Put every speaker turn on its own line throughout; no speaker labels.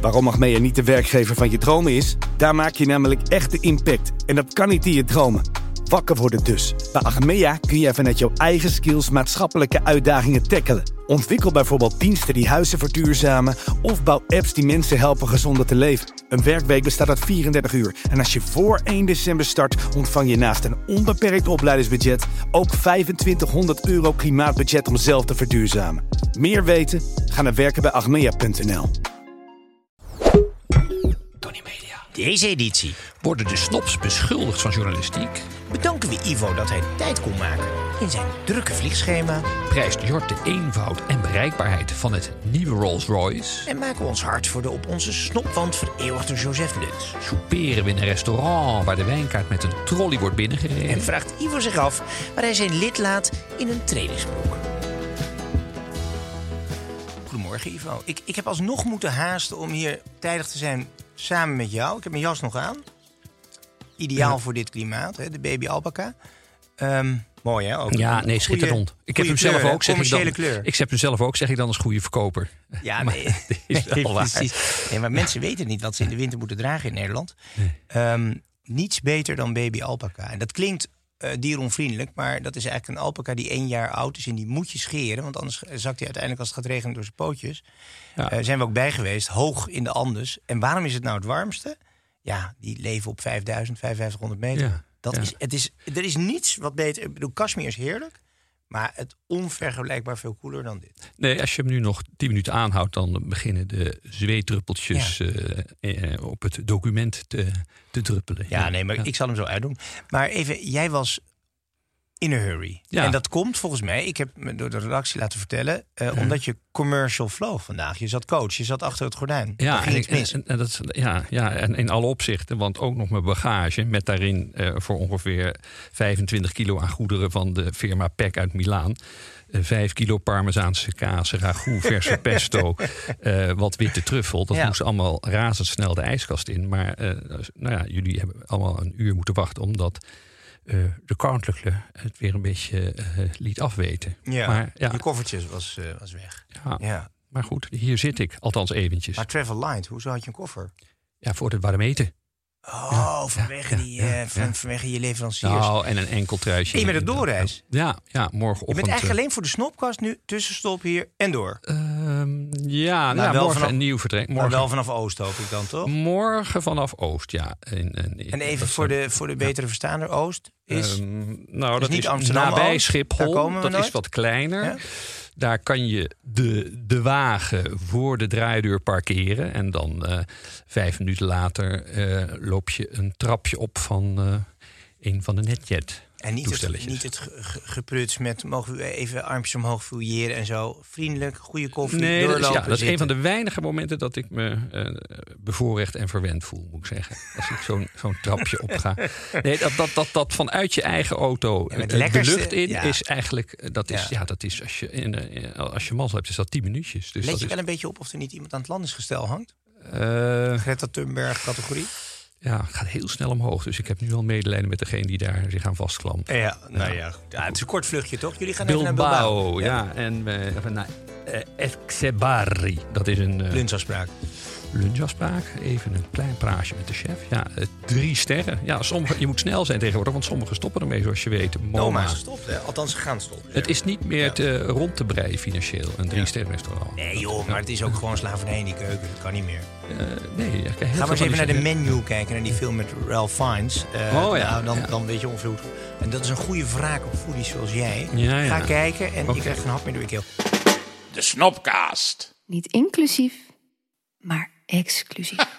Waarom Achmea niet de werkgever van je dromen is? Daar maak je namelijk echt de impact. En dat kan niet in je dromen. Wakker worden dus. Bij Achmea kun jij vanuit jouw eigen skills maatschappelijke uitdagingen tackelen. Ontwikkel bijvoorbeeld diensten die huizen verduurzamen... of bouw apps die mensen helpen gezonder te leven. Een werkweek bestaat uit 34 uur. En als je voor 1 december start... ontvang je naast een onbeperkt opleidingsbudget... ook 2500 euro klimaatbudget om zelf te verduurzamen. Meer weten? Ga naar werken
Deze editie
Worden de snops beschuldigd van journalistiek?
bedanken we Ivo dat hij tijd kon maken in zijn drukke vliegschema
Prijst Jort de eenvoud en bereikbaarheid van het nieuwe Rolls-Royce?
en maken we ons hart voor de op onze snopwand vereeuwigde Joseph Luts.
Souperen we in een restaurant waar de wijnkaart met een trolley wordt binnengereden?
En vraagt Ivo zich af waar hij zijn lid laat in een trainingsbroek. Goedemorgen Ivo. Ik, ik heb alsnog moeten haasten om hier tijdig te zijn samen met jou. Ik heb mijn jas nog aan. Ideaal voor dit klimaat, hè, de baby alpaca. Ehm, mooi hè? Ook
Ja, nee, schitterend. Ik heb hem zelf ook, zeg ik dan.
kleur.
Ik heb hem zelf ook, zeg ik dan als goede verkoper.
Ja,
Maar
nee.
is
Nee,
wel waar.
precies. Nee, maar mensen weten niet wat ze in de winter moeten dragen in Nederland. Ehm, niets beter dan baby alpaca. En dat klinkt eh dieronvriendelijk, maar dat is eigenlijk een alpaca die één jaar oud is en die moet je scheren, want anders zakt hij uiteindelijk als het gaat regenen door zijn pootjes.
Ja.
Eh, zijn we ook bij geweest, hoog in de Andes. En waarom is het nou het warmste? Ja, die leven op 5000, 5500 meter.
Ja,
Dat
ja.
Is, het is, er is niets wat beter. Ik bedoel, Kashmir is heerlijk, maar het onvergelijkbaar veel koeler dan dit.
Nee, als je hem nu nog 10 minuten aanhoudt, dan beginnen de zweetdruppeltjes eh, eh, op het document te, te druppelen.
Ja, nee, maar ik zal hem zo uitdoen. Maar even, jij was in a hurry.
Ja.
En dat komt volgens mij, ik heb me door de redactie laten vertellen, eh, omdat je commercial flow vandaag. Je zat coach, je zat achter het gordijn.
Ja, en, ik- en, en dat, is- ja, ja, en in alle opzichten. Want ook nog mijn bagage met daarin eh, voor ongeveer 25 kilo aan goederen van de firma Peck uit Milaan. Eh, 5 kilo parmezaanse kaas, ragout, verse pesto, wat witte truffel. Dat
Ja.
moest allemaal razendsnel de ijskast in. Maar nou ja, jullie hebben allemaal een uur moeten wachten omdat eh, de koninklijke het weer een beetje eh, liet afweten.
ja,
maar, ja,
je koffertjes was, eh, was weg.
ja,
Ja.
maar goed, hier zit ik. Althans eventjes.
Maar Travel Light, hoezo had je een koffer?
Ja, voor het warm eten.
Oh, vanwege,
ja,
die,
ja,
eh, van,
ja.
vanwege je leveranciers.
Nou, en een enkel truitje.
En je met de doorreis?
Ja, ja
je
morgenochtend.
bent eigenlijk
eh,
alleen voor de snopkast nu tussenstop hier en door.
ehm, ja, nou,
wel
morgen
vanaf-
een nieuw vertrek. Morgen,
wel vanaf Oost hoop ik dan, toch?
morgen vanaf Oost, ja. En, en,
En even voor de, voor de betere verstaander, Oost is...
Ehm, nou, dat
niet
is
Amsterdam
nabij
Oost,
Schiphol.
komen we
dat is wat kleiner.
Ja?
Daar kan je de, de wagen voor de draaideur parkeren. En dan eh, vijf minuten later eh, loop je een trapje op van eh, een van de netjet.
En niet het, niet het ge- ge- gepruts met mogen we even armpjes omhoog fouilleren en zo. Vriendelijk, goede koffie,
Nee, dat is,
doorlopen,
ja, dat is een van de weinige momenten dat ik me eh, bevoorrecht en verwend voel, moet ik zeggen. Als ik zo'n zo'n trapje opga. Nee, dat, dat, dat, dat vanuit je eigen auto
Ja, het
eh, de lucht in
ja.
is eigenlijk, eh, dat is,
Ja.
ja. dat is als je, in, als je mazzel hebt, is dat 10 minuutjes. Dus
Let
dat
je
is,
wel een beetje op of er niet iemand aan het landesgestel hangt?
eh,
Greta Thunberg categorie?
Ja, het gaat heel snel omhoog. Dus ik heb nu al medelijden met degene die daar zich aan vastklampt.
Ja, nou ja. ja. Het is een kort vluchtje toch? Jullie gaan even naar
Bilbao,
Bilbao.
ja. En we even naar eh. Dat is een... eh,
Lunchafspraak.
Lunchafspraak. Even een klein praatje met de chef. Ja, eh, drie sterren. Ja, sommige, je moet snel zijn tegenwoordig, want sommigen stoppen ermee, zoals je weet. MoMA.
Noma is gestopt, hè? Althans, ze gaan stoppen.
Het is niet meer te, rond te breien financieel, een drie sterren restaurant.
Nee joh, maar het is ook gewoon slavernij in die keuken. Dat kan niet meer.
Eh, nee, ja, kijk, heel
Ga maar eens even naar de menu kijken, naar die film met Ralph Fiennes. Eh,
Oh ja,
nou, dan,
ja.
dan weet je ongeveer hoe het- En dat is een goede wraak op foodies zoals jij.
Ja, ja.
Ga kijken en
Oké.
je krijgt een hap meer door je keel.
De Snopcast.
Niet inclusief, maar exclusief.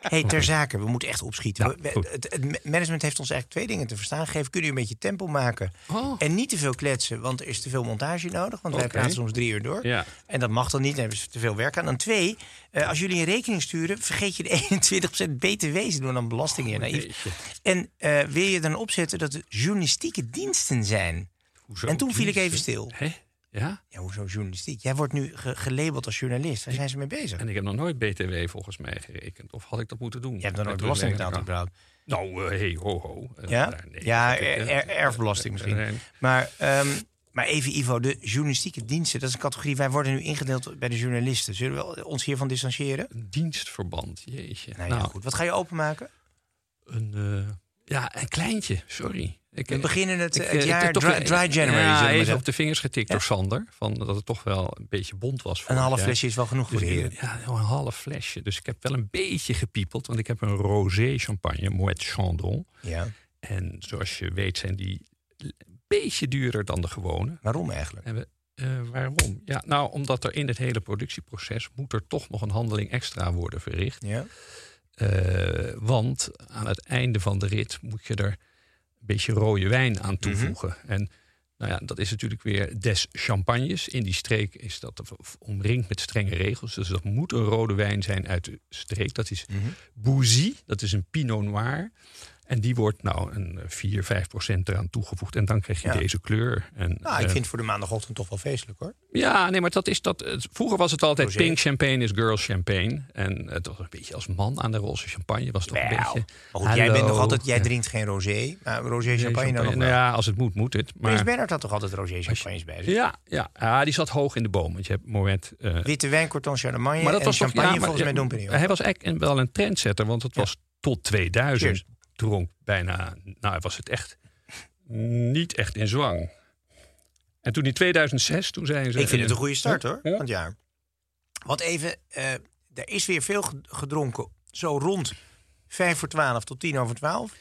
hey, ter zake, we moeten echt opschieten.
Ja,
We-
goed.
het, het management heeft ons eigenlijk twee dingen te verstaan gegeven. Kunnen jullie een beetje tempo maken?
Oh.
En niet te veel kletsen, want er is te veel montage nodig. Want wij praten soms drie uur door.
Ja.
En dat mag dan niet, hebben ze te veel werk aan. Dan twee, eh, als jullie een rekening sturen... vergeet je de 21% btw, ze doen dan belastingen hier naïef. En eh, wil je dan opzetten dat het journalistieke diensten zijn?
Hoezo
En toen viel ik even stil.
Hè? Ja?
Ja, hoezo journalistiek? Jij wordt nu ge- gelabeld als journalist. Waar zijn ze mee bezig?
En ik heb nog nooit BTW volgens mij gerekend. Of had ik dat moeten doen?
Je hebt nog nooit
Met
belasting betaald überhaupt.
Nou, eh, hey, ho, ho. Eh,
Ja?
nee,
ja,
ik, eh,
er- erfbelasting misschien. Maar, ehm, maar even Ivo, de journalistieke diensten, dat is een categorie. Wij worden nu ingedeeld bij de journalisten. Zullen we ons hiervan distancieren?
Dienstverband, jeetje.
Nou, ja, goed. Wat ga je openmaken?
Een, ja, een kleintje, sorry. Ik,
We beginnen het,
ik,
het
eh, ik
jaar
toch
dry, dry January.
Ja, even op de vingers getikt door Sander. Van dat het toch wel een beetje bond was.
Een half
jaar.
flesje is wel genoeg voor
Dus
heren.
ja, een half flesje. Dus ik heb wel een beetje gepiepeld. Want ik heb een rosé champagne, Moet Chandon.
Ja.
En zoals je weet zijn die een beetje duurder dan de gewone.
Waarom eigenlijk?
En we, eh, waarom? Ja, nou, omdat er in het hele productieproces moet er toch nog een handeling extra worden verricht.
Ja.
Eh, want aan het einde van de rit moet je er beetje rode wijn aan toevoegen. En nou ja, dat is natuurlijk weer des champagnes. In die streek is dat omringd met strenge regels. Dus dat moet een rode wijn zijn uit de streek. Dat is Bouzy, dat is een Pinot Noir. En die wordt nou een 4, 5 procent eraan toegevoegd. En dan krijg je
Ja.
deze kleur. En,
Nou, ik
eh,
vind voor de maandagochtend toch wel feestelijk hoor.
ja, nee, maar dat is dat. Vroeger was het altijd pink champagne is girl champagne. En het was een beetje als man aan de roze champagne. Was toch een beetje.
Maar goed, jij bent nog altijd, jij drinkt geen rosé. Maar rosé
Nee,
champagne dan nog
Nou
wel.
ja, als het moet, moet het.
Prins
Maar
Bernhard had toch altijd rosé champagnes bij zich?
ja, ja, ja, die zat hoog in de boom. Want je hebt eh,
Witte wijn, Corton Charlemagne
maar dat
en
was toch
champagne
ja, maar-
volgens mij
ja,
Pérignon.
Hij was eigenlijk een- wel een trendsetter, want het was tot 2000
Cheers.
Dronk bijna. Nou, was het echt niet echt in zwang. En toen in 2006, toen zijn ze.
Ik vind het een goede start hoor,
Ja.
van het jaar. Want even, eh, er is weer veel ge- gedronken. Zo rond 5 voor 12 tot 10 over 12.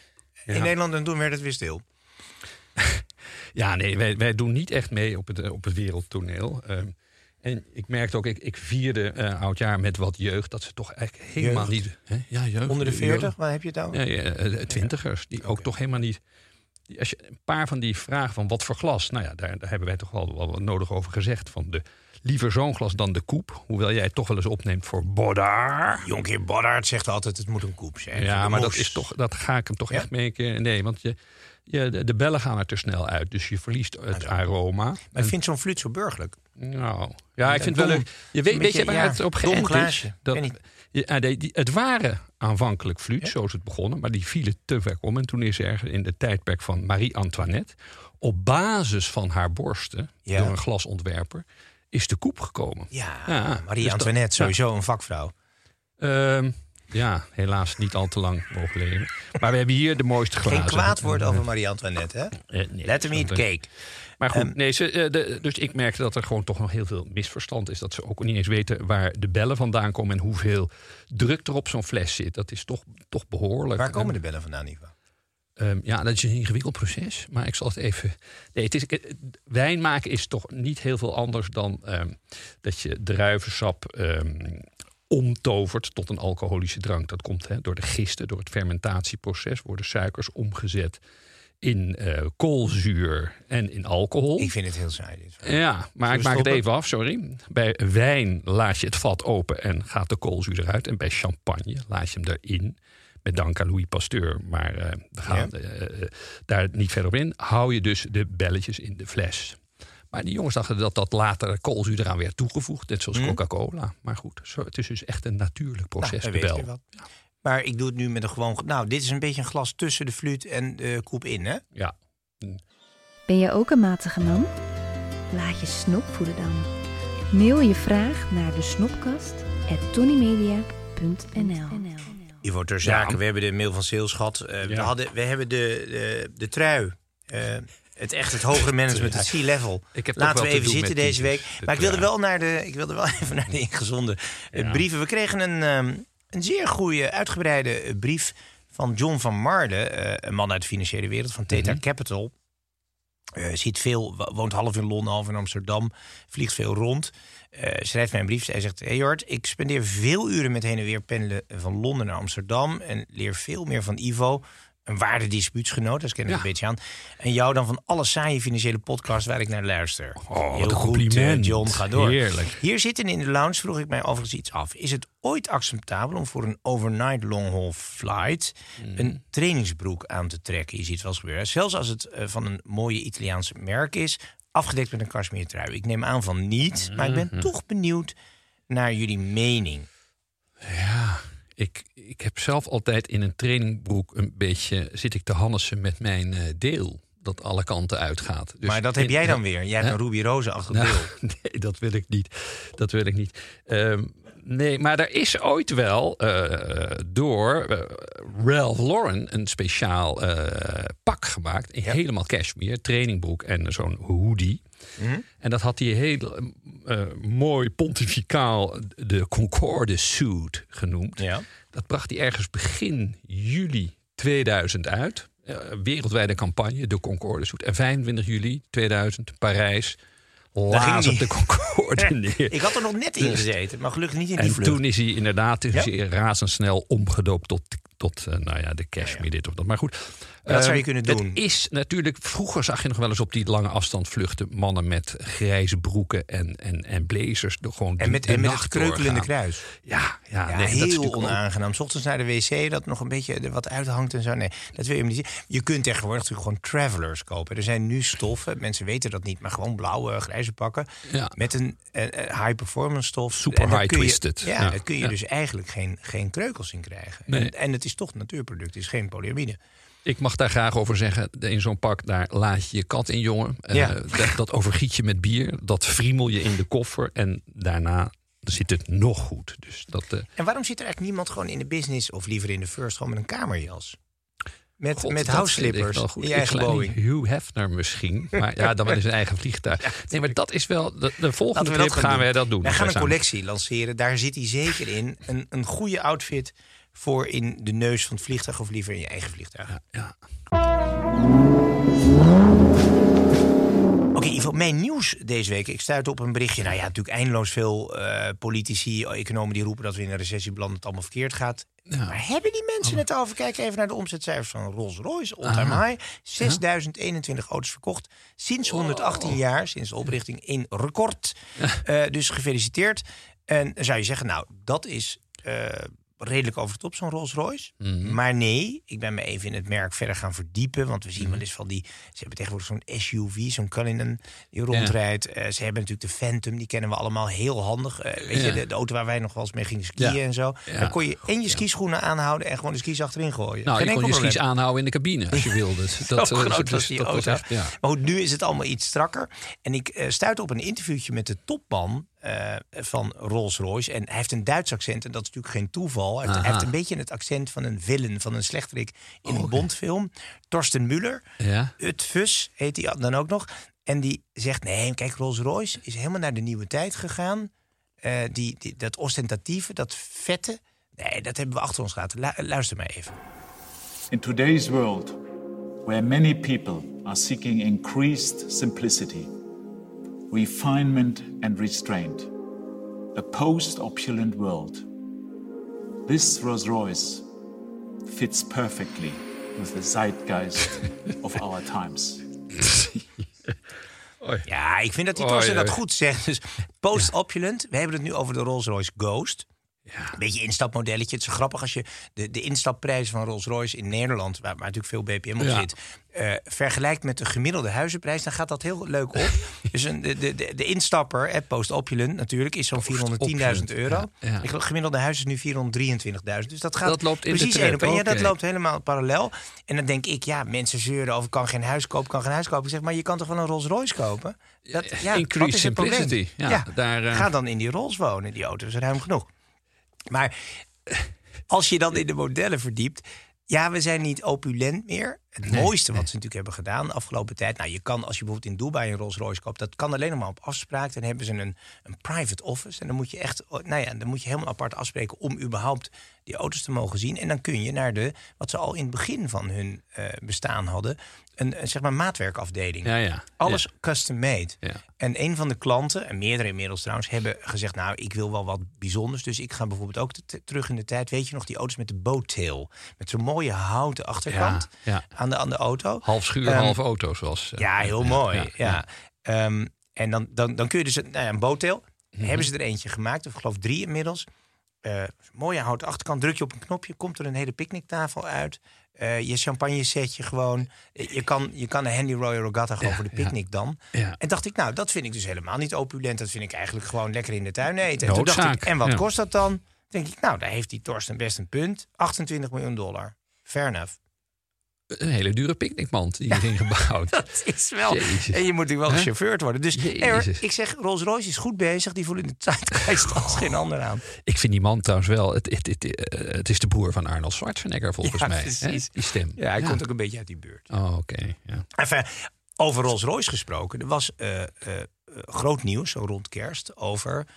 In. Nederland en toen werd het weer stil.
Ja, nee, wij, wij doen niet echt mee op het, op het wereldtoneel. Ehm, en ik merkte ook, ik, ik vierde eh oudjaar met wat jeugd, dat ze toch eigenlijk helemaal
Jeugd?
niet. Hè? Ja, jeugd.
Onder de. 40, waar heb je het over?
Ja, ja, eh, twintigers, die ook toch helemaal niet. die- Als je een paar van die vragen van wat voor glas, nou ja, daar, daar hebben wij toch wel, wel wat nodig over gezegd. Van de liever zo'n glas dan de koep. Hoewel jij het toch wel eens opneemt voor Bodar.
Jonkheer Boddard zegt altijd, het moet een koep zijn.
Ja, maar dat is toch, dat ga ik hem toch
Ja?
echt mee. Nee, want je, de, de bellen gaan er te snel uit. Dus je verliest het aroma.
Maar ik vind zo'n fluit zo burgerlijk.
Nou, ja, ik vind
dom.
het wel leuk. Je weet, weet je waar
ja,
het op geënt is? Dat,
Weet niet.
ja, ah, die, die- het waren aanvankelijk fluit, zo is het begonnen. Maar die vielen te ver om. En toen is er in de tijdperk van Marie-Antoinette... op basis van haar borsten, door een glasontwerper... is de koep gekomen.
Ja,
dus
Marie-Antoinette, sowieso een vakvrouw.
Ehm, ja, helaas niet al te lang mogen leven. Maar we hebben hier de mooiste glazen.
Geen kwaad woord over Marie-Antoinette, hè?
Eh, nee,
Let hem eat
dat-
cake.
Maar goed,
Ehm,
nee, ze, eh, de, dus ik merkte dat er gewoon toch nog heel veel misverstand is. Dat ze ook niet eens weten waar de bellen vandaan komen en hoeveel druk er op zo'n fles zit. Dat is toch, toch behoorlijk.
Waar komen
En,
de bellen vandaan, Ivo?
ehm, ja, dat is een ingewikkeld proces. Maar ik zal het even. Nee, het is, eh, wijn maken is toch niet heel veel anders dan ehm, dat je druivensap omtovert tot een alcoholische drank. Dat komt hè, door de gisten, door het fermentatieproces, worden suikers omgezet in eh, koolzuur en in alcohol.
Ik vind het heel saai. Dit.
Ja, maar ik maak het even af, sorry. Bij wijn laat je het vat open en gaat de koolzuur eruit. En bij champagne laat je hem erin. Met dank aan Louis Pasteur, maar eh, we gaan eh, daar niet verder op in. Hou je dus de belletjes in de fles. Maar die jongens dachten dat dat later koolzuur eraan werd toegevoegd. Net zoals Coca-Cola. Maar goed, zo, het is dus echt een natuurlijk proces.
Nou,
de bel.
je wat. Maar ik doe het nu met een gewoon... Nou, dit is een beetje een glas tussen de fluit en de koep in, hè?
Ja.
Ben je ook een matige man? Laat je snop voeden dan. Mail je vraag naar de snopkast
Ivo, ter zake, we hebben de mail van Sales gehad. Eh, we, hadden, we hebben de, de, de trui. Eh, het echt het hogere management, het C-level. Laten we even zitten deze week. Maar ik wilde, wel naar de, ik wilde wel even naar de ingezonden eh,
Ja.
brieven. We kregen een, ehm, een zeer goede, uitgebreide eh, brief van John van Marle. eh, een man uit de financiële wereld van Theta
Mhm.
Capital. Zit veel, wo- woont half in Londen, half in Amsterdam. Vliegt veel rond. Schrijft mij een brief. Hij zegt: Hey Jort, ik spendeer veel uren met heen en weer pendelen van Londen naar Amsterdam. En leer veel meer van Ivo. Een waarde dispuutsgenoot, dat ken ik
Ja.
een beetje aan. En jou dan van alle saaie financiële podcasts waar ik naar luister.
Oh,
Heel goed,
compliment.
eh, John, ga door.
Heerlijk.
Hier zitten in de lounge vroeg ik mij overigens iets af. Is het ooit acceptabel om voor een overnight long haul flight
Hmm.
een trainingsbroek aan te trekken? Je ziet wel eens gebeuren. Zelfs als het eh, van een mooie Italiaanse merk is, afgedekt met een cashmere trui. Ik neem aan van niet, maar ik ben toch benieuwd naar jullie mening.
Ja, ik, ik heb zelf altijd in een trainingbroek een beetje zit ik te hannissen met mijn eh, deel. Dat alle kanten uitgaat. Dus
maar dat heb
in-
jij dan
ja,
weer. Jij hebt een Ruby Roze achter
Nou,
deel.
nee, dat wil ik niet. Dat wil ik niet. Ehm, nee, maar er is ooit wel eh, door eh, Ralph Lauren een speciaal pak gemaakt. In Helemaal cashmere, trainingbroek en zo'n hoodie.
Mhm.
En dat had hij heel eh, mooi pontificaal de Concorde suit genoemd.
Ja.
Dat bracht hij ergens begin juli 2000 uit. Eh, wereldwijde campagne, de Concorde suit. En 25 juli 2000, Parijs.
Ging
op de Concorde neer.
Ik had er nog net in gezeten, maar gelukkig niet in die
En
vlucht.
toen is hij inderdaad is
Ja?
hij razendsnel omgedoopt tot, tot eh, nou ja, de cashmere dit of dat. Maar goed.
Dat zou je
eh,
kunnen doen.
Het is natuurlijk, vroeger zag je nog wel eens op die lange afstand vluchten mannen met grijze broeken en, en, en blazers. door Gewoon
En
de-
met,
de
en met het kreukelende kruis.
Ja, ja,
Ja,
nee, dat is
heel onaangenaam. 's ochtends naar de wc, dat nog een beetje er wat uithangt en zo. Nee, dat wil je niet zien. Je kunt tegenwoordig natuurlijk gewoon travelers kopen. Er zijn nu stoffen, mensen weten dat niet, maar gewoon blauwe, grijze pakken.
Ja.
Met een eh, eh, high performance stof.
Super high
je-
twisted.
Ja,
Ja,
daar kun je dus eigenlijk geen, geen kreukels in krijgen.
Nee.
En, en het is toch een natuurproduct, het is geen polyamide.
Ik mag daar graag over zeggen. In zo'n pak, daar laat je je kat in, jongen. Eh,
Ja.
dat, dat overgiet je met bier. Dat friemel je in de koffer. En daarna zit het nog goed. Dus dat, eh,
En waarom zit er eigenlijk niemand gewoon in de business, of liever in de first, gewoon met een kamerjas? Met,
God,
met
dat
house
vind ik
slippers
wel goed.
in je eigen Boeing.
Hugh Hefner misschien. Maar ja, dan wel in zijn eigen vliegtuig. Nee, maar dat is wel... De, de volgende
we
trip gaan
doen.
wij dat doen.
Wij gaan een
samen.
collectie lanceren. Daar zit hij zeker in. Een, een goede outfit voor in de neus van het vliegtuig of liever in je eigen vliegtuig.
Ja.
Oké, Ivo, mijn nieuws deze week. Ik stuit op een berichtje. Nou ja, natuurlijk eindeloos veel eh, politici, economen die roepen dat we in een recessie belanden, dat het allemaal verkeerd gaat.
Ja.
Maar hebben die mensen het over? Kijk even naar de omzetcijfers van Rolls-Royce. High. 6021 auto's verkocht. Sinds 118 jaar, sinds de oprichting, in record. Eh, dus gefeliciteerd. En zou je zeggen, nou, dat is eh, redelijk over de top, zo'n Rolls-Royce.
Mhm.
Maar nee, ik ben me even in het merk verder gaan verdiepen. Want we zien wel eens van die... Ze hebben tegenwoordig zo'n SUV, zo'n Cullinan, die rondrijdt. Eh, ze hebben natuurlijk de Phantom, die kennen we allemaal heel handig. Eh, weet
Ja.
je, de, de auto waar wij nog wel eens mee gingen skiën
Ja.
en zo. Dan kon je en je skischoenen aanhouden en gewoon de skis achterin gooien.
Nou,
Geen
je kon je skis aanhouden in de cabine als je wilde. Dat, eh,
groot
dus
was die
dat
auto.
echt, ja.
Maar goed, nu is het allemaal iets strakker. En ik stuitte op een interviewtje met de topman eh, van Rolls-Royce. En hij heeft een Duits accent en dat is natuurlijk geen toeval. Hij heeft, hij
Aha.
heeft een beetje het accent van een villain, van een slechterik in een Bondfilm. Torsten Muller,
Ja.
Utfus heet hij dan ook nog. En die zegt, nee, kijk, Rolls-Royce is helemaal naar de nieuwe tijd gegaan. Eh, die, die, dat ostentatieve, dat vette, nee, dat hebben we achter ons gelaten. Lu- luister maar even.
In today's world, where many people are seeking increased simplicity, refinement, and restraint, a post opulent world, this Rolls Royce fits perfectly with the zeitgeist of our times.
Ja, ik vind dat die Torsten dat goed zegt. Dus post-opulent. We hebben het nu over de Rolls-Royce Ghost. Een beetje instapmodelletje. Het is zo grappig als je de, de instapprijs van Rolls-Royce in Nederland, waar, waar natuurlijk veel BPM op
Ja.
zit, eh, vergelijkt met de gemiddelde huizenprijs, dan gaat dat heel leuk op. dus een, de, de, de, instapper, eh, post-opulent natuurlijk, is zo'n 410.000
Post-opulent,
euro.
ja, ja.
Ik geloof, gemiddelde huis is nu 423.000. Dus dat gaat
Dat loopt in de
precies één op één. Ja, dat loopt helemaal parallel. En dan denk ik, ja, mensen zeuren over kan geen huis kopen, kan geen huis kopen. Ik zeg, maar je kan toch wel een Rolls Royce kopen? Dat, ja,
Increase simplicity. Ja,
Ja,
daar, eh,
ga dan in die Rolls wonen. Die auto is ruim genoeg. Maar eh, als je dan in de modellen verdiept... Ja, we zijn niet opulent meer. Het mooiste wat ze natuurlijk hebben gedaan de afgelopen tijd. Nou, je kan als je bijvoorbeeld in Dubai een Rolls Royce koopt, dat kan alleen nog maar op afspraak. Dan hebben ze een, een private office. En dan moet je echt, nou ja, dan moet je helemaal apart afspreken om überhaupt die auto's te mogen zien. En dan kun je naar de, wat ze al in het begin van hun eh, bestaan hadden, een, een, zeg maar maatwerkafdeling.
Ja, ja.
Alles
Ja.
custom made.
Ja.
En een van de klanten, en meerdere inmiddels trouwens, hebben gezegd: Nou, ik wil wel wat bijzonders. Dus ik ga bijvoorbeeld ook te- terug in de tijd. Weet je nog, die auto's met de boattail? Met zo'n mooie houten achterkant
Ja, ja.
Aan, de, aan de auto.
Half schuur,
Ehm,
half auto, zoals... eh,
Ja, heel mooi. Ja. Ehm, en dan, dan, dan kun je dus een, nou ja, een boattail.
Mhm.
Hebben ze er eentje gemaakt, of ik geloof drie inmiddels. Eh, mooie houten achterkant. Druk je op een knopje, komt er een hele picknicktafel uit. Eh, je champagne setje gewoon. Je kan, je kan een Handy Royal Regatta gewoon voor de picknick dan.
Ja.
En dacht ik, nou, dat vind ik dus helemaal niet opulent. Dat vind ik eigenlijk gewoon lekker in de tuin eten. En toen dacht ik, en wat kost dat dan? denk ik, nou, daar heeft die Torsten best een punt. 28 miljoen dollar. Fair enough.
Een hele dure picknickmand die is ingebouwd.
Dat is wel.
Jezus.
En je moet natuurlijk wel gechauffeurd worden. Dus ik zeg, Rolls Royce is goed bezig. Die voelen de tijd als geen ander aan.
Ik vind die man trouwens wel... Het, het, het, eh, het is de broer van Arnold Schwarzenegger volgens
Ja,
mij. Hè? Die stem.
Ja, hij komt ook een beetje uit die buurt.
Oh, oké. ja.
Enfin, over Rolls Royce gesproken. Er was eh, eh, groot nieuws, zo rond kerst, over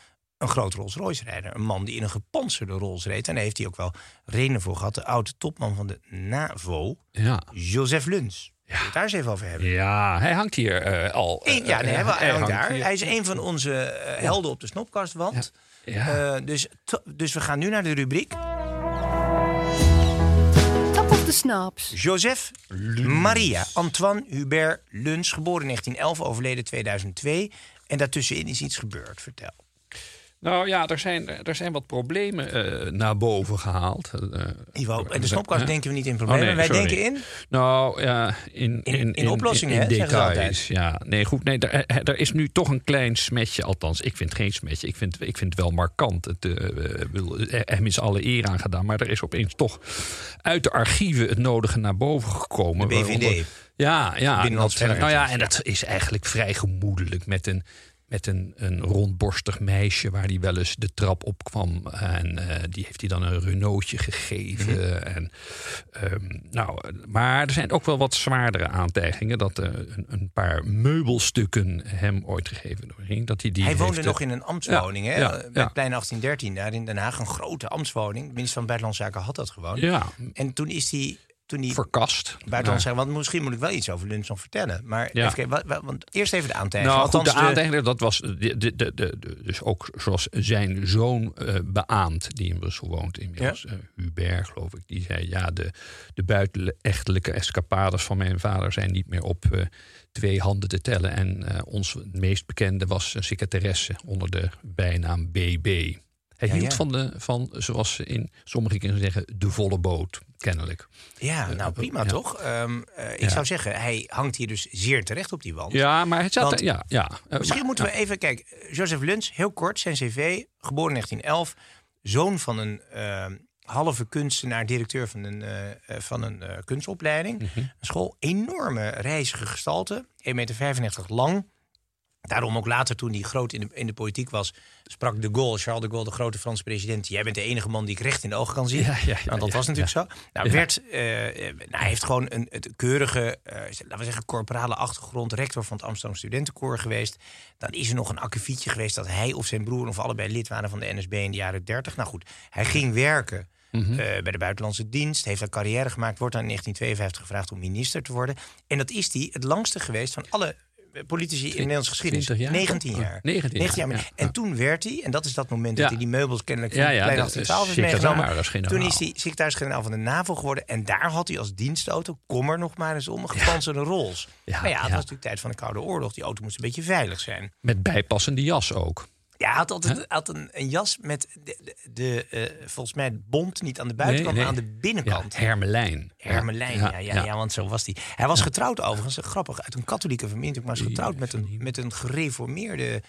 een groot Rolls Royce rijder. Een man die in een gepantserde Rolls reed. En daar heeft hij ook wel redenen voor gehad. De oude topman van de NAVO,
Ja.
Joseph Luns. Ja. Het daar eens even over hebben.
ja, hij hangt hier eh, al.
Ja,
eh,
nee, hij, hij hangt daar.
hier.
Hij is een van onze eh, helden op de snopkastwand.
Ja.
Eh, dus, dus we gaan nu naar de rubriek.
Top of the Snaps.
Joseph Maria Antoine Hubert Luns, geboren in 1911, overleden 2002. En daartussenin is iets gebeurd. Vertel.
Nou ja, er zijn, er zijn wat problemen eh, naar boven gehaald. Eh,
Ivo, in de snopkast
hè?
denken we niet in
Oh,
problemen.
nee,
Wij
sorry.
denken in.
Nou ja, in, in,
in oplossingen,
in, details. Ja, nee, goed. Nee, er, er is nu toch een klein smetje. Althans, ik vind geen smetje. Ik vind, ik vind het wel markant. Het, wil- hem is alle eer aan gedaan. Maar er is opeens toch uit de archieven het nodige naar boven gekomen.
De BVD.
Waaronder- Ja, ja. Dat, nou ja, en dat is eigenlijk vrij gemoedelijk met een. Met een, een rondborstig meisje waar hij wel eens de trap op kwam. En eh, die heeft hij dan een Renaultje gegeven.
Mhm.
En, ehm, nou, maar er zijn ook wel wat zwaardere aantijgingen. Dat eh, een, een paar meubelstukken hem ooit gegeven doorheen. Dat hij die
Hij woonde
heeft,
nog
eh,
in een ambtswoning,
Ja,
hè?
ja,
plein 1813, daar in Den Haag. Een grote ambtswoning. De minister van Buitenlandse Zaken had dat gewoon.
Ja,
En toen is hij... Toen hij
verkast.
Buitenlandse Zaken... Want misschien moet ik wel iets over Luns nog vertellen. Maar
Ja.
even kijken, wat, wat- want eerst even de aantijging.
Nou, goed, de aantijging, dat was de, de, de, de, de- dus ook zoals zijn zoon eh beaamt, die in Brussel woont inmiddels, eh, Hubert geloof ik, die zei, ja, de, de buitenechtelijke escapades van mijn vader zijn niet meer op eh, twee handen te tellen. En ons meest bekende was een secretaresse onder de bijnaam BB. Hij
Ja,
hield
ja.
Van, de, van, zoals ze in sommige kunnen zeggen, de volle boot, kennelijk.
Ja, nou prima
ja.
toch? Ehm, eh, ik zou zeggen, hij hangt hier dus zeer terecht op die wand.
Ja, maar het zat, ja, ja. Eh,
Misschien
maar-
moeten we even kijken. Joseph Luns, heel kort, zijn cv, geboren in 1911, zoon van een ehm, halve kunstenaar, directeur van een, eh, eh, van een eh, kunstopleiding.
Mhm.
Een school, enorme reizige gestalte, 1,95 meter lang. Daarom ook later, toen hij groot in de, in de politiek was, sprak de Gaulle, Charles de Gaulle, de grote Franse president. Jij bent de enige man die ik recht in de ogen kan zien.
Ja, ja, ja,
Want dat
ja,
was natuurlijk zo. Nou, werd, eh, nou, hij heeft gewoon een het keurige, eh, laten we zeggen, corporale achtergrond. Rector van het Amsterdam Studentenkoor geweest. Dan is er nog een akkefietje geweest dat hij of zijn broer of allebei lid waren van de NSB in de jaren 30. Nou goed, hij ging werken.
Mhm.
eh, bij de buitenlandse dienst, heeft een carrière gemaakt, wordt dan in 1952 gevraagd om minister te worden. En dat is hij het langste geweest van alle politici in de Nederlandse geschiedenis.
20 jaar?
19
Oh,
jaar.
19 jaar, ja,
En toen werd hij, en dat is dat moment dat hij die meubels kennelijk van
Ja, ja,
Plein
dat is
1812 heeft meegenomen.
secretaris-generaal.
Toen is hij secretaris-generaal van de NAVO geworden. En daar had hij als dienstauto, kom er nog maar eens om, een gepantserde Rolls.
Ja,
maar ja, het
ja.
was natuurlijk tijd van de Koude Oorlog. Die auto moest een beetje veilig zijn.
Met bijpassende jas ook.
Ja, hij had altijd had een, een jas met de, de, de, eh, volgens mij bont niet aan de buitenkant,
Nee,
maar aan de binnenkant.
Ja, hermelijn.
Hermelijn, ja, ja, ja, want zo was hij. Hij was getrouwd overigens, grappig, uit een katholieke familie. Maar was getrouwd met een, met een gereformeerde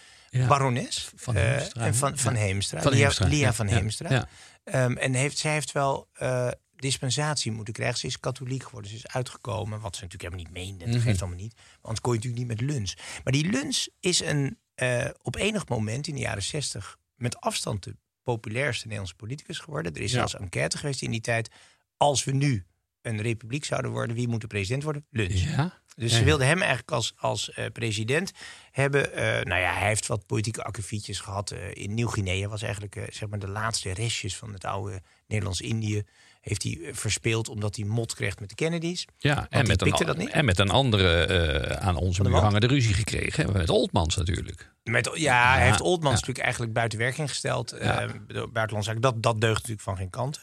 barones.
Van
eh,
Heemstra,
van, van Heemstra.
Van
Lia,
Heemstra,
Lia van Heemstra. Ehm, en heeft, zij heeft wel eh, dispensatie moeten krijgen. Ze is katholiek geworden, ze is uitgekomen. Wat ze natuurlijk helemaal niet meende, dat
Mhm.
geeft allemaal niet. Want kon je natuurlijk niet met lunch. Maar die lunch is een, eh, op enig moment in de jaren zestig... met afstand de populairste Nederlandse politicus geworden. Er is
Ja.
zelfs een enquête geweest in die tijd. Als we nu een republiek zouden worden, wie moet de president worden? Luns.
Ja?
Dus
Ja,
ze wilden hem eigenlijk als, als eh, president hebben. Eh, nou ja, hij heeft wat politieke akkefietjes gehad. eh, in Nieuw-Guinea was eigenlijk zeg maar de laatste restjes van het oude Nederlands-Indië. Heeft hij eh, verspeeld omdat hij mot kreeg met de Kennedys.
Ja, en met, een,
pikte dat niet.
en met een andere eh, aan onze muur hangende ruzie gekregen. Met Oldmans natuurlijk.
Met, ja, hij heeft Oldmans
ja.
natuurlijk eigenlijk buiten werking gesteld.
Ja.
door buitenlandse zaken. Dat, dat deugt natuurlijk van geen kanten.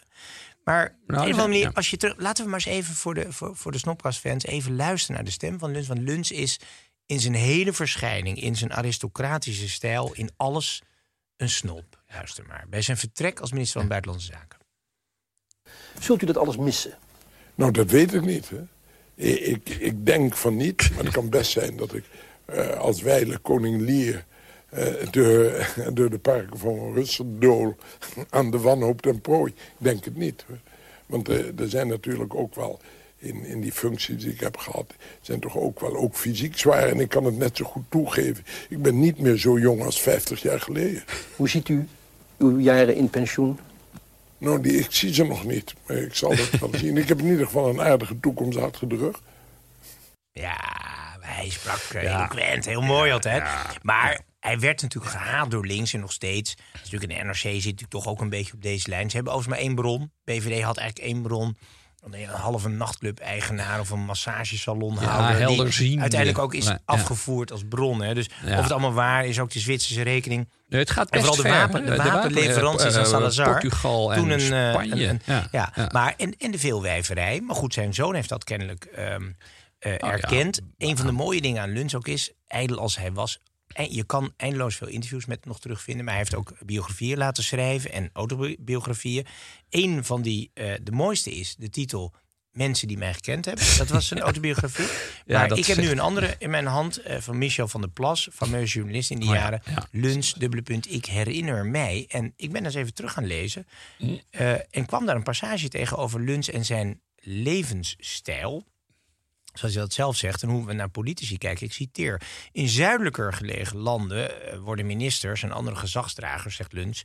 Maar op een
Nou, ja,
andere manier, als je terug, laten we maar eens even voor de, voor, voor de Snopkast-fans even luisteren naar de stem van Luns. Want Luns is in zijn hele verschijning, in zijn aristocratische stijl, in alles een snop. Luister maar. Bij zijn vertrek als minister van Buitenlandse Zaken.
Zult u dat alles missen?
Nou, dat weet ik niet. Hè. Ik, ik, denk van niet, maar het kan best zijn dat ik eh, als wijle koning Lier... eh, door, door de parken van Russendool aan de wanhoop ten prooi. Ik denk het niet. Want eh, er zijn natuurlijk ook wel, in, in die functies die ik heb gehad... zijn toch ook wel ook fysiek zwaar. En ik kan het net zo goed toegeven. Ik ben niet meer zo jong als 50 jaar geleden.
Hoe ziet u uw jaren in pensioen?
Nou, die, ik zie ze nog niet. Maar ik zal het wel zien. Ik heb in ieder geval een aardige toekomst achter de rug.
Ja, hij sprak eh, eloquent, heel mooi altijd. Maar hij werd natuurlijk gehaat door links en nog steeds. Dat natuurlijk in de NRC zit natuurlijk toch ook een beetje op deze lijn. Ze hebben overigens maar één bron. BVD had eigenlijk één bron. Een halve nachtclub-eigenaar of een massagesalonhouder. die
helderziende.
uiteindelijk ook is
Ja, ja.
afgevoerd als bron. Hè. Dus
Ja.
of het allemaal waar is, ook de Zwitserse rekening.
Nee, het gaat
En vooral de, wapen, de, wapenleveranties
wapen-
aan
eh,
Salazar.
Portugal en
toen een, eh,
Spanje.
een- een-
Ja,
ja,
ja.
Maar en, en de veelwijverij. Maar goed, zijn zoon heeft dat kennelijk ehm, eh,
Oh, ja.
erkend. Een van de mooie dingen aan Luns ook is, ijdel als hij was... en je kan eindeloos veel interviews met hem nog terugvinden. Maar hij heeft ook biografieën laten schrijven en autobiografieën. Een van die, eh, de mooiste is de titel... Mensen die mij gekend hebben. Dat was zijn autobiografie.
Ja,
maar ik heb nu een andere in mijn hand eh, van Michel van der Plas, fameus journalist in die
Oh ja,
jaren.
ja.
Luns, dubbele punt, ik herinner mij. En ik ben eens even terug gaan lezen. eh, en kwam daar een passage tegen over Luns en zijn levensstijl. Zoals hij dat zelf zegt, en hoe we naar politici kijken. Ik citeer. In zuidelijker gelegen landen eh, worden ministers en andere gezagsdragers, zegt Luns,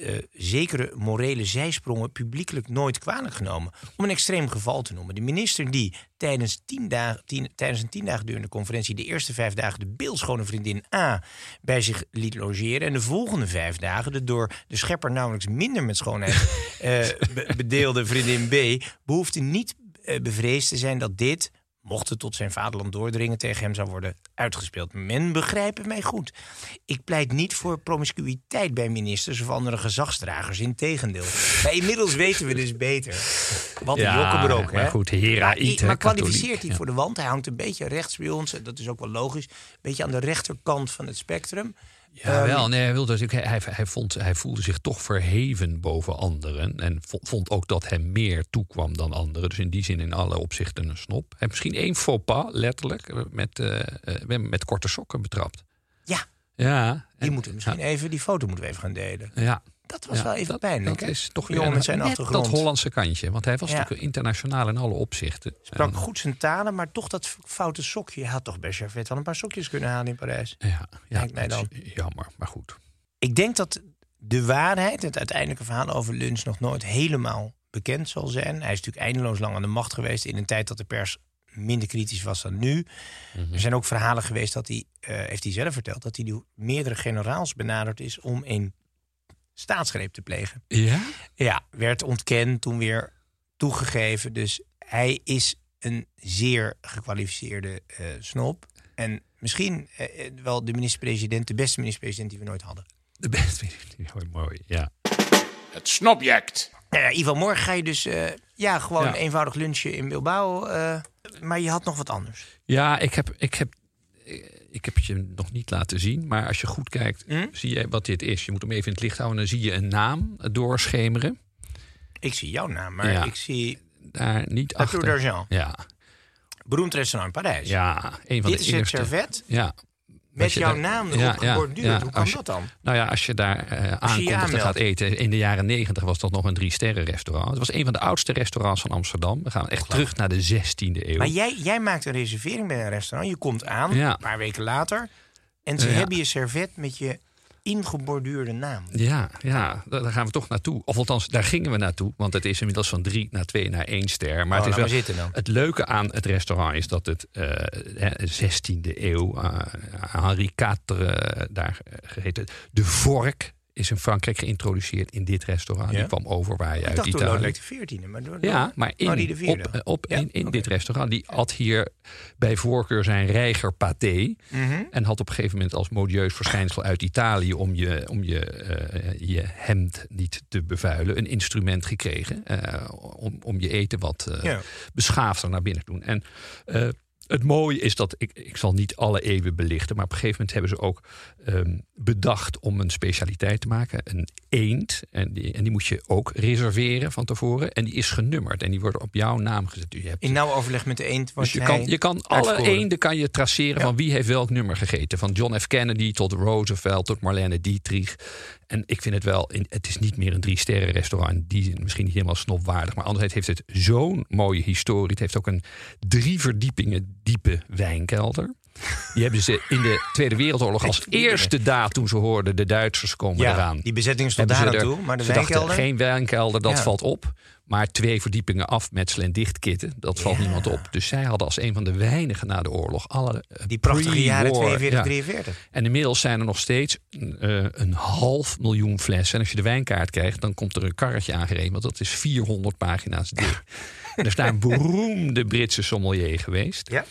eh, zekere morele zijsprongen publiekelijk nooit kwalijk genomen. Om een extreem geval te noemen. De minister die tijdens, tien dagen, tijdens een tien dagen durende conferentie de eerste vijf dagen de beeldschone vriendin A bij zich liet logeren. En de volgende vijf dagen de door de schepper nauwelijks minder met schoonheid eh, be- bedeelde vriendin B behoefte niet bevreesd te zijn dat dit, mocht het tot zijn vaderland doordringen, tegen hem zou worden uitgespeeld. Men begrijpt mij goed. Ik pleit niet voor promiscuïteit bij ministers of andere gezagsdragers. Integendeel. Maar inmiddels weten we dus beter. Wat een
Ja,
jokkenbrok,
maar
hè?
goed, Heraït,
Maar,
hè,
kwalificeert hij
ja.
voor de wand. Hij hangt een beetje rechts bij ons. Dat is ook wel logisch. Een beetje aan de rechterkant van het spectrum.
Ja,
Ehm,
wel. Nee, hij, wilde, natuurlijk- hij, hij, vond, hij voelde zich toch verheven boven anderen. En vond, ook dat hem meer toekwam dan anderen. Dus in die zin in alle opzichten een snop. Hij heeft misschien één faux pas, letterlijk, eh, met, eh, eh, met korte sokken betrapt.
Ja,
Ja.
die
en-
moeten misschien even, die foto moeten we even gaan delen.
Ja.
Dat was
Ja,
wel even
dat-
pijnlijk.
Dat is toch weer
met zijn
net
achtergrond.
Dat Hollandse kantje. Want hij was
Ja.
natuurlijk internationaal in alle opzichten.
Sprak
En-
goed zijn talen, maar toch dat foute sokje. Je had toch bij Servet wel een paar sokjes kunnen halen in Parijs.
Ja, ja
mij
dat
dan.
is jammer, maar goed.
Ik denk dat de waarheid, het uiteindelijke verhaal over Luns, nog nooit helemaal bekend zal zijn. Hij is natuurlijk eindeloos lang aan de macht geweest in een tijd dat de pers minder kritisch was dan nu.
Mhm.
Er zijn ook verhalen geweest dat hij, eh, heeft hij zelf verteld, dat hij door meerdere generaals benaderd is om een staatsgreep te plegen.
Ja?
Ja, werd ontkend, toen weer toegegeven. Dus hij is een zeer gekwalificeerde eh snop. En misschien eh, eh, wel de minister-president, de beste minister-president die we nooit hadden.
De beste. Mooi, mooi, ja.
Het snobject.
Nou ja, Ivan, morgen ga je dus eh, ja, gewoon
Ja.
eenvoudig lunchen in Bilbao. eh, maar je had nog wat anders.
Ja, ik heb, ik, heb, ik heb het je nog niet laten zien. Maar als je goed kijkt,
Hm?
zie je wat dit is. Je moet hem even in het licht houden. Dan zie je een naam doorschemeren.
Ik zie jouw naam, maar
Ja.
ik zie
Daar niet achter.
d'Argent.
Ja,
Beroemd restaurant in Parijs.
ja, een van
Dit
de
is het servet
Ja.
Met jouw
daar-
naam erop
Ja, ja,
geborduurd.
ja,
Hoe kan
je-
dat dan?
Nou ja, als je daar eh aankomt
je
gaat eten. In de jaren negentig was dat nog een drie-sterren restaurant. Het was een van de oudste restaurants van Amsterdam. We gaan echt terug naar de 16e eeuw.
Maar jij, jij maakt een reservering bij een restaurant. Je komt aan, een paar weken later. En ze hebben je servet met je ingeborduurde naam.
Ja, ja, daar gaan we toch naartoe. Of althans, daar gingen we naartoe. Want het is inmiddels van drie naar twee naar één ster. Maar
Oh,
het, is wel,
maar
het leuke aan het restaurant is dat het eh, hè, 16e eeuw, eh, Henri IV eh, daar eh, geheten. De vork is in Frankrijk geïntroduceerd in dit restaurant.
Ja?
Die kwam overwaaien
Ik
uit
dacht toen
Italië.
Lodewijk de 14e, maar door,
Ja, maar in,
Oh, de
op, op,
Ja,
in, dit restaurant. Die had hier bij voorkeur zijn reiger paté.
Mhm.
En had op een gegeven moment als modieus verschijnsel uit Italië... om je, om je, eh, je hemd niet te bevuilen, een instrument gekregen. eh, om, om je eten wat eh,
Ja.
beschaafder naar binnen te doen. En eh, het mooie is dat, ik, ik zal niet alle eeuwen belichten... maar op een gegeven moment hebben ze ook ehm, bedacht om een specialiteit te maken. Een eend. En die, en die moet je ook reserveren van tevoren. En die is genummerd. En die wordt op jouw naam gezet. Dus je hebt
In nauw overleg met de eend
dus je kan, je kan alle eenden kan je traceren van wie heeft welk nummer gegeten. Van John F. Kennedy tot Roosevelt tot Marlene Dietrich. En ik vind het wel, het is niet meer een drie sterren restaurant. Die misschien niet helemaal snopwaardig. Maar anderzijds heeft het zo'n mooie historie. Het heeft ook een drie verdiepingen diepe wijnkelder. Die hebben ze in de Tweede Wereldoorlog als eerste daad toen ze hoorden de Duitsers komen
Ja,
eraan.
die bezetting stond daar naartoe, maar de
ze dachten,
wijnkelder?
geen wijnkelder, dat
Ja.
valt op. Maar twee verdiepingen afmetselen en dichtkitten, dat valt niemand op. Dus zij hadden als een van de weinigen na de oorlog alle eh,
Die prachtige jaren
pre-war,
42,
ja.
43.
En inmiddels zijn er nog steeds eh, een half miljoen flessen. En als je de wijnkaart krijgt, dan komt er een karretje aangereden. Want dat is 400 pagina's dik. er is daar een beroemde Britse sommelier geweest.
Ja.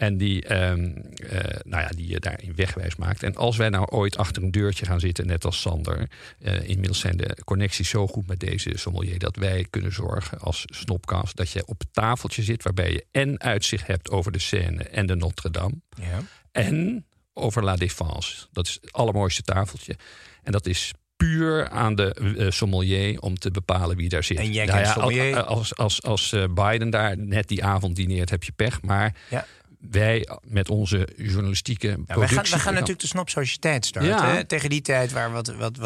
En die, ehm, eh, nou ja, die je daarin wegwijs maakt. En als wij nou ooit achter een deurtje gaan zitten, net als Sander. eh, inmiddels zijn de connecties zo goed met deze sommelier. dat wij kunnen zorgen als snopkast. dat je op het tafeltje zit. waarbij je en uitzicht hebt over de Seine en de Notre-Dame.
Ja.
En over La Défense. Dat is het allermooiste tafeltje. En dat is puur aan de eh, sommelier om te bepalen wie daar zit.
En jij
Nou ja,
sommelier?
Als, als, als Biden daar net die avond dineert, heb je pech. Maar
Ja.
Wij met onze journalistieke
wij,
productie...
gaan, wij gaan natuurlijk de Snop Sociëteit starten.
Ja.
hè, Tegen die tijd waar wat, wat,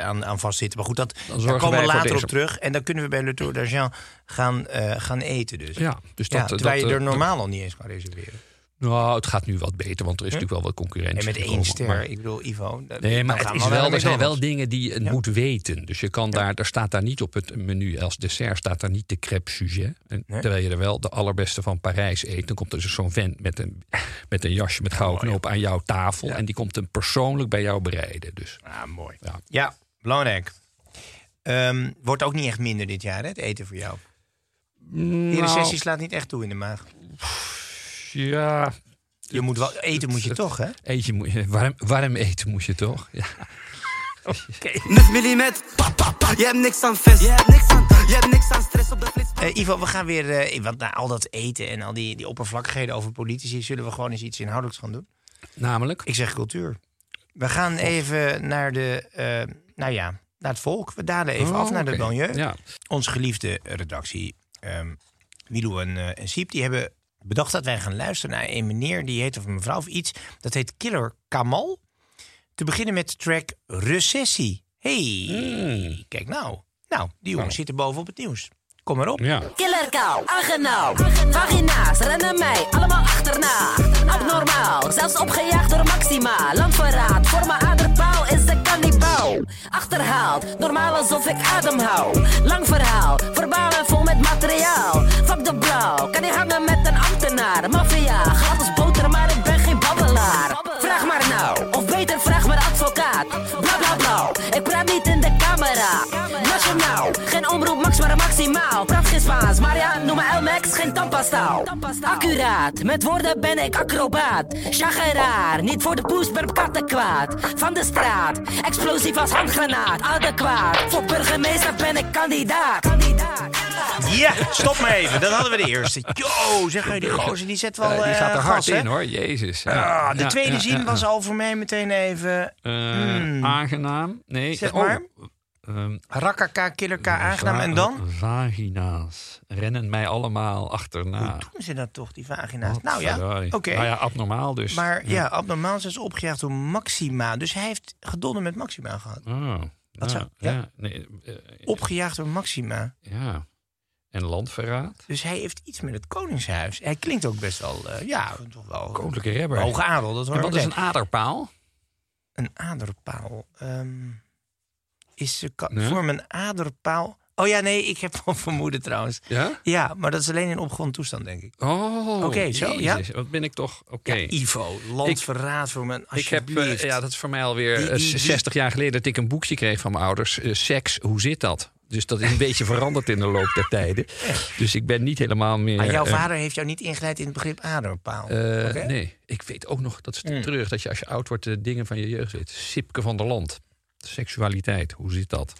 aan, aan vastzitten. Maar goed, dat, daar komen we later op terug. En dan kunnen we bij Le Tour d'Argent gaan, eh, gaan eten. Dus.
Ja, dus
Ja,
dat,
terwijl
dat,
je er
eh,
normaal al niet eens kan reserveren.
Nou, het gaat nu wat beter, want er is
Ja?
natuurlijk wel wat concurrentie.
En met één ster.
maar-
Ik bedoel, Ivo.
Nee, maar het is wel,
de
er zijn wel dingen die je
Ja.
moet weten. Dus je kan daar, er staat daar niet op het menu als dessert staat daar niet de crêpe sujet. En
Nee.
Terwijl je er wel de allerbeste van Parijs eet. Dan komt er dus zo'n vent met een, met een jasje met gouden knopen aan jouw tafel. En die komt hem persoonlijk bij jou bereiden. Dus
Ah, mooi.
ja.
Ja, belangrijk. Ehm, wordt ook niet echt minder dit jaar, hè, het eten voor jou. Die
Nou,
recessie slaat niet echt toe in de maag.
Ja,
Je moet wel, eten moet je toch, hè?
eetje moet je, warm, warm eten moet je toch? Ja.
9 mm, pa, pa, pa. Je hebt niks aan vis. Je hebt niks aan, je hebt niks aan stress op de flits.
Eh, Ivo, we gaan weer, eh, want na al dat eten en al die, die oppervlakkigheden over politici, zullen we gewoon eens iets inhoudelijks gaan doen?
Namelijk?
Ik zeg cultuur. We gaan even naar de, eh, nou ja, naar het volk. We dalen even
Oh,
af naar de
oké.
banlieue.
Ja.
Onze geliefde redactie, ehm Milou en, eh, en Siep, die hebben bedacht dat wij gaan luisteren naar een meneer, die heet of een mevrouw of iets, dat heet Killer Kamal. Te beginnen met de track Recessie. Hey,
Hmm.
kijk nou. Nou, die jongen zit er boven op het nieuws. Kom maar op.
Ja.
Killerkou, agenauw, vagina's rennen mij allemaal achterna. Abnormaal, zelfs opgejaagd door Maxima. Landverraad, voor mijn aderpaal is de kannibaal. Achterhaald, normaal alsof ik adem hou. Lang verhaal, verbalen vol met materiaal. Fuck de blauw, kan niet hangen ambtenaar. Maffia, glad als boter, maar ik ben geen babbelaar. Vraag maar nou, of beter vraag mijn advocaat. Bla bla bla, ik praat niet in de camera. Nationaal, geen omroep Max, maar maximaal. Praat geen Spaans, maar ja, noem me L-Max, geen tandpastaal. Accuraat, met woorden ben ik acrobaat. Chageraar, niet voor de poes, ben katten kwaad. Van de straat, explosief als handgranaat. Adequaat, voor burgemeester ben ik kandidaat.
Ja, stop maar even. Dat hadden we de eerste. Yo, zeg je, die gozer die zet wel
Eh, die
eh,
gaat er hard in hoor, jezus.
Ah, de
Ja,
tweede
ja,
zin
ja,
was
ja.
al voor mij meteen even...
Eh,
Hmm.
Aangenaam. Nee,
Zeg
oh,
maar.
Ehm,
Rakkaka, killerka, aangenaam. En dan?
Va- Vagina's rennen mij allemaal achterna.
Hoe doen ze dat toch, die vagina's?
Wat
Nou ja, oké.
Nou ja, abnormaal dus.
Maar ja, abnormaal zijn ze opgejaagd door Maxima. Dus hij heeft gedonder met Maxima gehad.
Oh,
Dat
ja,
zou- ja.
ja, nee, eh,
Opgejaagd door Maxima.
ja. En landverraad.
Dus hij heeft iets met het Koningshuis. Hij klinkt ook best wel, eh, ja, toch wel...
Koninklijke rebber.
Hoge adel, dat hoor
En wat is een aderpaal?
Een aderpaal. Ehm, is ze
Ja?
voor mijn aderpaal... Oh ja, nee, ik heb wel vermoeden trouwens.
Ja?
Ja, maar dat is alleen in opgewonden toestand, denk ik.
Oh,
Oké, zo, ja.
Wat ben ik toch... Oké.
Ja, Ivo, landverraad voor mijn
Ik heb, eh, ja, dat is voor mij alweer
Die-
eh,
die- die-
60 jaar geleden dat ik een boekje kreeg van mijn ouders. eh, seks, hoe zit dat? Dus dat is een beetje veranderd in de loop der tijden. Dus ik ben niet helemaal meer...
Maar jouw
eh,
vader heeft jou niet ingeleid in het begrip aderpaal.
eh? Nee, ik weet ook nog, dat is
Mm.
terug, dat je als je oud wordt de dingen van je jeugd weet. Sipke van der Land. Seksualiteit, hoe zit dat?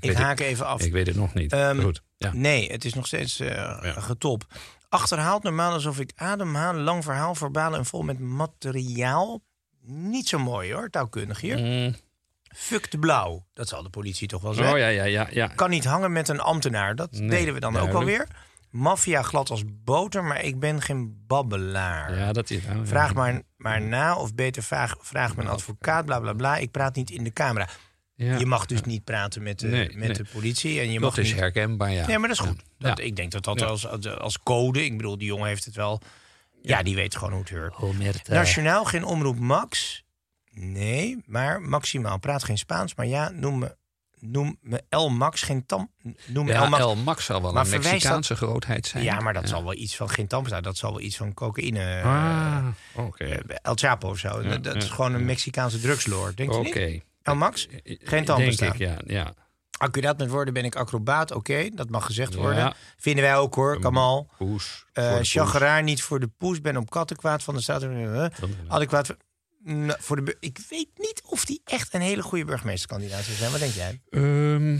Ik
weet
haak
het-
even af.
Ik weet het nog niet.
Ehm,
Goed, ja.
Nee, het is nog steeds eh getop. Achterhaald normaal alsof ik ademhaal. Lang verhaal, verbalen en vol met materiaal. Niet zo mooi hoor, taalkundig hier.
Mm.
Fuck de blauw. Dat zal de politie toch wel zeggen.
Oh ja, ja, ja. ja.
Kan niet hangen met een ambtenaar. Dat
Nee,
deden we dan ook wel weer.
duidelijk.
Maffia glad als boter, maar ik ben geen babbelaar.
Ja, dat is... nou,
Vraag
ja.
maar, maar na, of beter vraag, vraag mijn advocaat, bla bla bla. Ik praat niet in de camera.
Ja.
Je mag dus niet praten met de,
Nee,
met
nee.
de politie. En je
Dat
mag
is
niet...
herkenbaar, ja.
Nee, maar dat is goed.
Ja.
Ik denk dat dat als, als, code... Ik bedoel, die jongen heeft het wel... Ja, die weet gewoon hoe het hoort.
Omerta.
Nationaal geen omroep Max. Nee, maar maximaal. Praat geen Spaans, maar ja, noem me, noem me El Max. Geen tam... Noem me
Ja,
El Max.
El Max zal wel
Maar
een Mexicaanse
dat-
grootheid zijn.
Ja, maar dat zal wel iets van geen tandpasta. Dat zal wel iets van cocaïne.
Ah,
eh,
oké.
eh, El Chapo of zo.
Ja,
dat dat is gewoon een. Mexicaanse drugslord. Denk je
Oké.
niet? El Max? Geen tandpasta.
Denk ik, ja. ja.
Accuraat met woorden ben ik acrobaat. Oké, dat mag gezegd worden.
Ja.
Vinden wij ook hoor, Kamal.
Poes.
Chageraar niet voor de poes. Ben op kattenkwaad van de staat. Uh, adequaat voor, Nou, voor de. Ik weet niet of die echt een hele goede burgemeesterkandidaat zou zijn. Wat denk jij?
Ehm,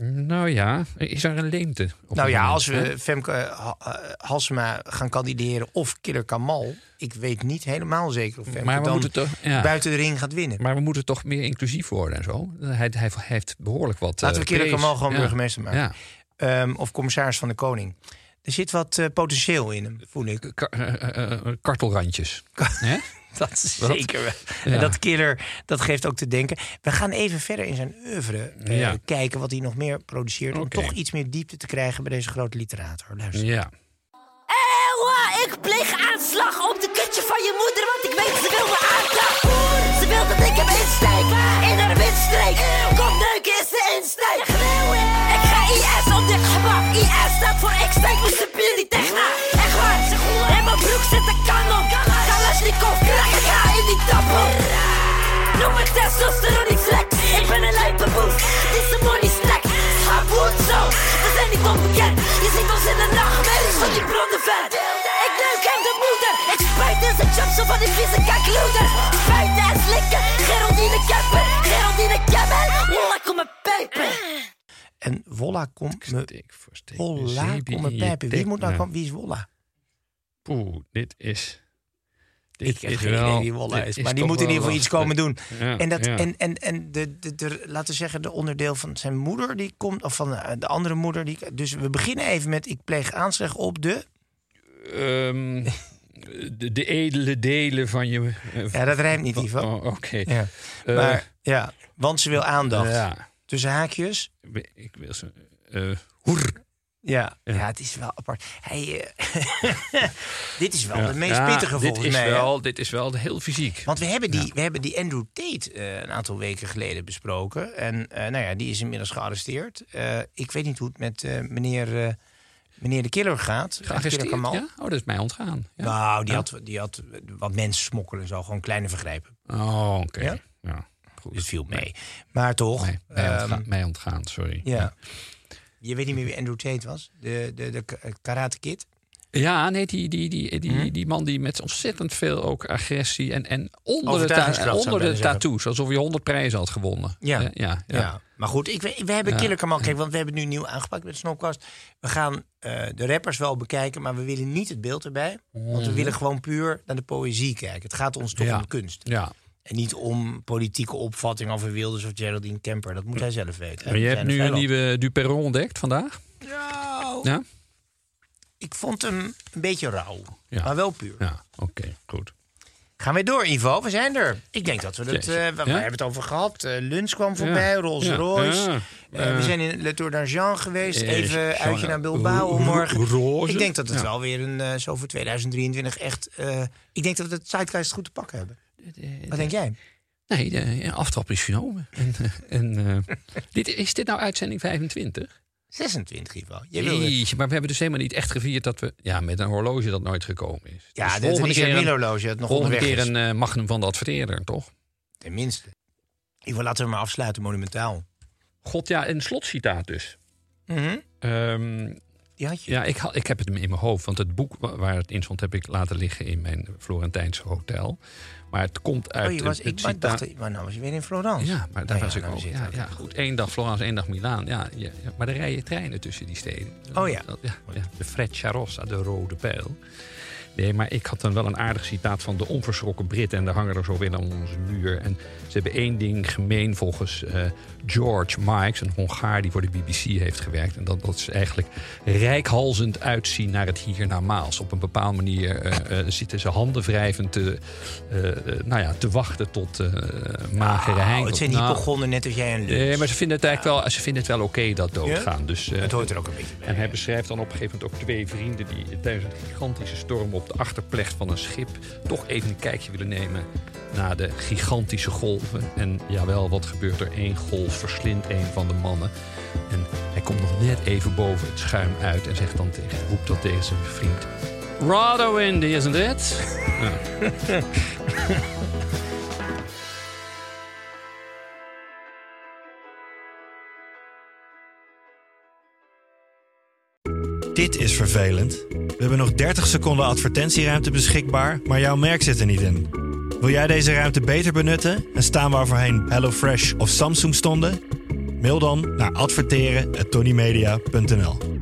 nou ja, is er een leemte?
nou ja,
moment,
als we
hè?
Femke eh, eh, Halsema gaan kandideren of Killer Kamal. Ik weet niet helemaal zeker of Femke
Maar we
dan
moeten toch- ja.
buiten de ring gaat winnen.
Maar we moeten toch meer inclusief worden en zo. Hij, hij heeft behoorlijk wat.
Laten we
eh,
Killer. Kamal gewoon
Ja.
burgemeester maken.
Ja.
Ehm, of commissaris van de Koning. Er zit wat potentieel in hem, voel ik.
Eh, kartelrandjes.
Dat is
Wat?
zeker wel.
Ja.
En dat killer, dat geeft ook te denken. We gaan even verder in zijn oeuvre eh,
Ja.
kijken wat hij nog meer produceert. Om toch iets meer diepte te krijgen bij deze grote literator. Luister.
Ja.
Ewa, ik pleeg aanslag op de kutje van je moeder, want ik weet ze wil me aandag. Ze wil dat ik hem insteek in haar windstreek. Kom neuken is de insteek. Ik IS op dit gemak. IS staat voor ik steek mijn tegen haar. Echt waar, in mijn broek zit een kanon. Kalashnikov, krak ik ga in die tappel. Noem me testosteron niet vlek. Ik ben een lijpenboef, dit is een money stack. Hoe het zo, we zijn niet onbekend. Je ziet ons in de nachtmerries van die blonde vent. Ik neuk hem de moeder, ik spuit in zijn chops zo van die vieze kakloeder. Spuiten en slikken, Geraldine Kemper, Geraldine Kemper. Wallah, kom me pijpen.
En Wolla komt me... Wolla komt me pijpen. Wie moet nou komen? Wie is Wolla?
Poeh, dit is. Dit
Ik heb geen idee wie Wolla is. Maar die moet in ieder geval iets komen doen. En dat, en, en, en de, de, de, laten we zeggen, de onderdeel van zijn moeder, die komt, of van de, de andere moeder. Die, dus we beginnen even met: ik pleeg aanslag op de.
Ehm, de, de edele delen van je. eh,
Ja, dat rijmt niet, Ivo.
Oh, Oké.
Ja.
Eh,
maar ja, want ze wil aandacht.
Ja.
Tussen haakjes.
Ik wil ze. eh hoer.
Ja, ja. het is wel apart. Hij, eh, dit is wel
Ja.
de meest
Ja,
pittige
dit
volgens
is
mij. hè?
Wel, dit is wel heel fysiek.
Want we hebben die, we hebben die Andrew Tate eh, een aantal weken geleden besproken. En nou ja, die is inmiddels gearresteerd. Ik weet niet hoe het met meneer, meneer de killer gaat.
Gearresteerd,
Killer
ja? Oh, dat is mij ontgaan. Ja.
Nou, die, had, die had wat mensen smokkelen en zo. Gewoon kleine vergrijpen.
Oh, oké.
Ja.
Goed.
Dus viel mee. Maar toch.
Mij, mij,
ehm,
ontgaan, mij ontgaan, sorry.
ja. Je weet niet meer wie Andrew Tate was? De, de, de ka- Karate Kid?
Ja, nee, die, die, die, die,
Hm?
die man die met ontzettend veel ook agressie en, en onder de, ta- onder de tattoos, alsof je honderd prijzen had gewonnen.
Ja.
Eh, ja, ja.
Ja. Maar goed, ik, we, hebben
Ja.
Killer Kamal. Kijk, want we hebben het nu nieuw aangepakt met Snopcast. We gaan eh, de rappers wel bekijken, maar we willen niet het beeld erbij. Want we
Mhm.
willen gewoon puur naar de poëzie kijken. Het gaat ons toch om de kunst.
Ja.
En niet om politieke opvatting over Wilders of Geraldine Kemper. Dat moet hij zelf weten.
Maar je hebt nu een nieuwe Duperron ontdekt vandaag?
Nou,
Ja?
ik vond hem een beetje rauw.
Ja.
Maar wel puur.
Ja, oké, goed.
Gaan we door, Ivo? We zijn er. Ik denk dat we het... Eh, we, hebben het over gehad. Eh, lunch kwam voorbij. Rolls. Royce. Eh, we zijn in Le Tour d'Argent geweest. Even uitje naar Bilbao morgen.
Roze.
Ik denk dat het wel weer een, zo voor 2023 echt... ik denk dat we het zeitgeist goed te pakken hebben. Wat denk jij?
Nee, de aftrap is genomen. En, eh, en, dit, is dit nou uitzending 25?
26 in ieder geval. Je wilde-
Jeetje, maar we hebben dus helemaal niet echt gevierd dat we... Ja, met een horloge dat nooit gekomen is.
Ja,
Dus
dit
volgende
is
keer
een wielhorloge dat nog
Volgende
onderweg
keer
is.
een eh, magnum van de adverteerder, toch?
Tenminste. Geval laten we maar afsluiten, monumentaal.
God, ja, een slotcitaat dus.
Mhm.
Ehm,
Die had je.
ja, ik, ik heb het in mijn hoofd. Want het boek wa- waar het in stond heb ik laten liggen in mijn Florentijnse hotel. Maar het komt uit
oh, je was,
het
ik dacht, maar nou was je weer in Florence.
Ja, maar daar
Oh
was ik
nou
ook. Ja, ja, goed. Eén dag Florence, één dag Milaan. Ja, maar er rijden treinen tussen die steden.
Oh ja.
Dat- ja, ja, de Freccia Rossa, de rode pijl. Nee, maar ik had dan wel een aardig citaat van de onverschrokken Britten. En daar hangen er zoveel aan onze muur. En ze hebben één ding gemeen volgens eh, George Mikes, een Hongaar die voor de BBC heeft gewerkt. En dat, dat is eigenlijk rijkhalzend uitzien naar het hiernamaals. Op een bepaalde manier eh, eh, zitten ze handen wrijvend te, nou ja, te wachten tot magere
Oh,
Henk.
het zijn
Nou,
hypochonderen net als jij een lunch.
Nee, maar ze vinden het eigenlijk wel, ze vinden het wel oké dat doodgaan. Dus, eh,
Het hoort er ook een beetje bij.
En hij beschrijft dan op een gegeven moment ook twee vrienden die tijdens een gigantische storm op de achterplecht van een schip toch even een kijkje willen nemen naar de gigantische golven. En jawel, wat gebeurt er? Eén golf verslindt een van de mannen. En hij komt nog net even boven het schuim uit en zegt dan tegen, roept dat tegen zijn vriend. Rather windy, isn't it? Ja.
Dit is vervelend. We hebben nog 30 seconden advertentieruimte beschikbaar, maar jouw merk zit er niet in. Wil jij deze ruimte beter benutten en staan waar voorheen HelloFresh of Samsung stonden? Mail dan naar adverteren@tonymedia.nl.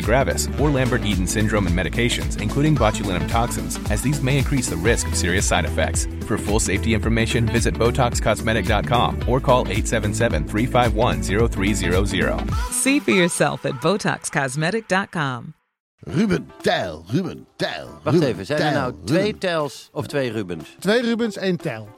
gravis, or Lambert-Eaton syndrome and medications, including botulinum toxins, as these may increase the risk of serious side effects. For full safety information, visit BotoxCosmetic.com or call 877-351-0300.
See for yourself at BotoxCosmetic.com.
Ruben Tijl, Ruben Tijl.
Wacht
Ruben
even, zijn er nou twee Tijls of twee Rubens?
Twee Rubens, één tel.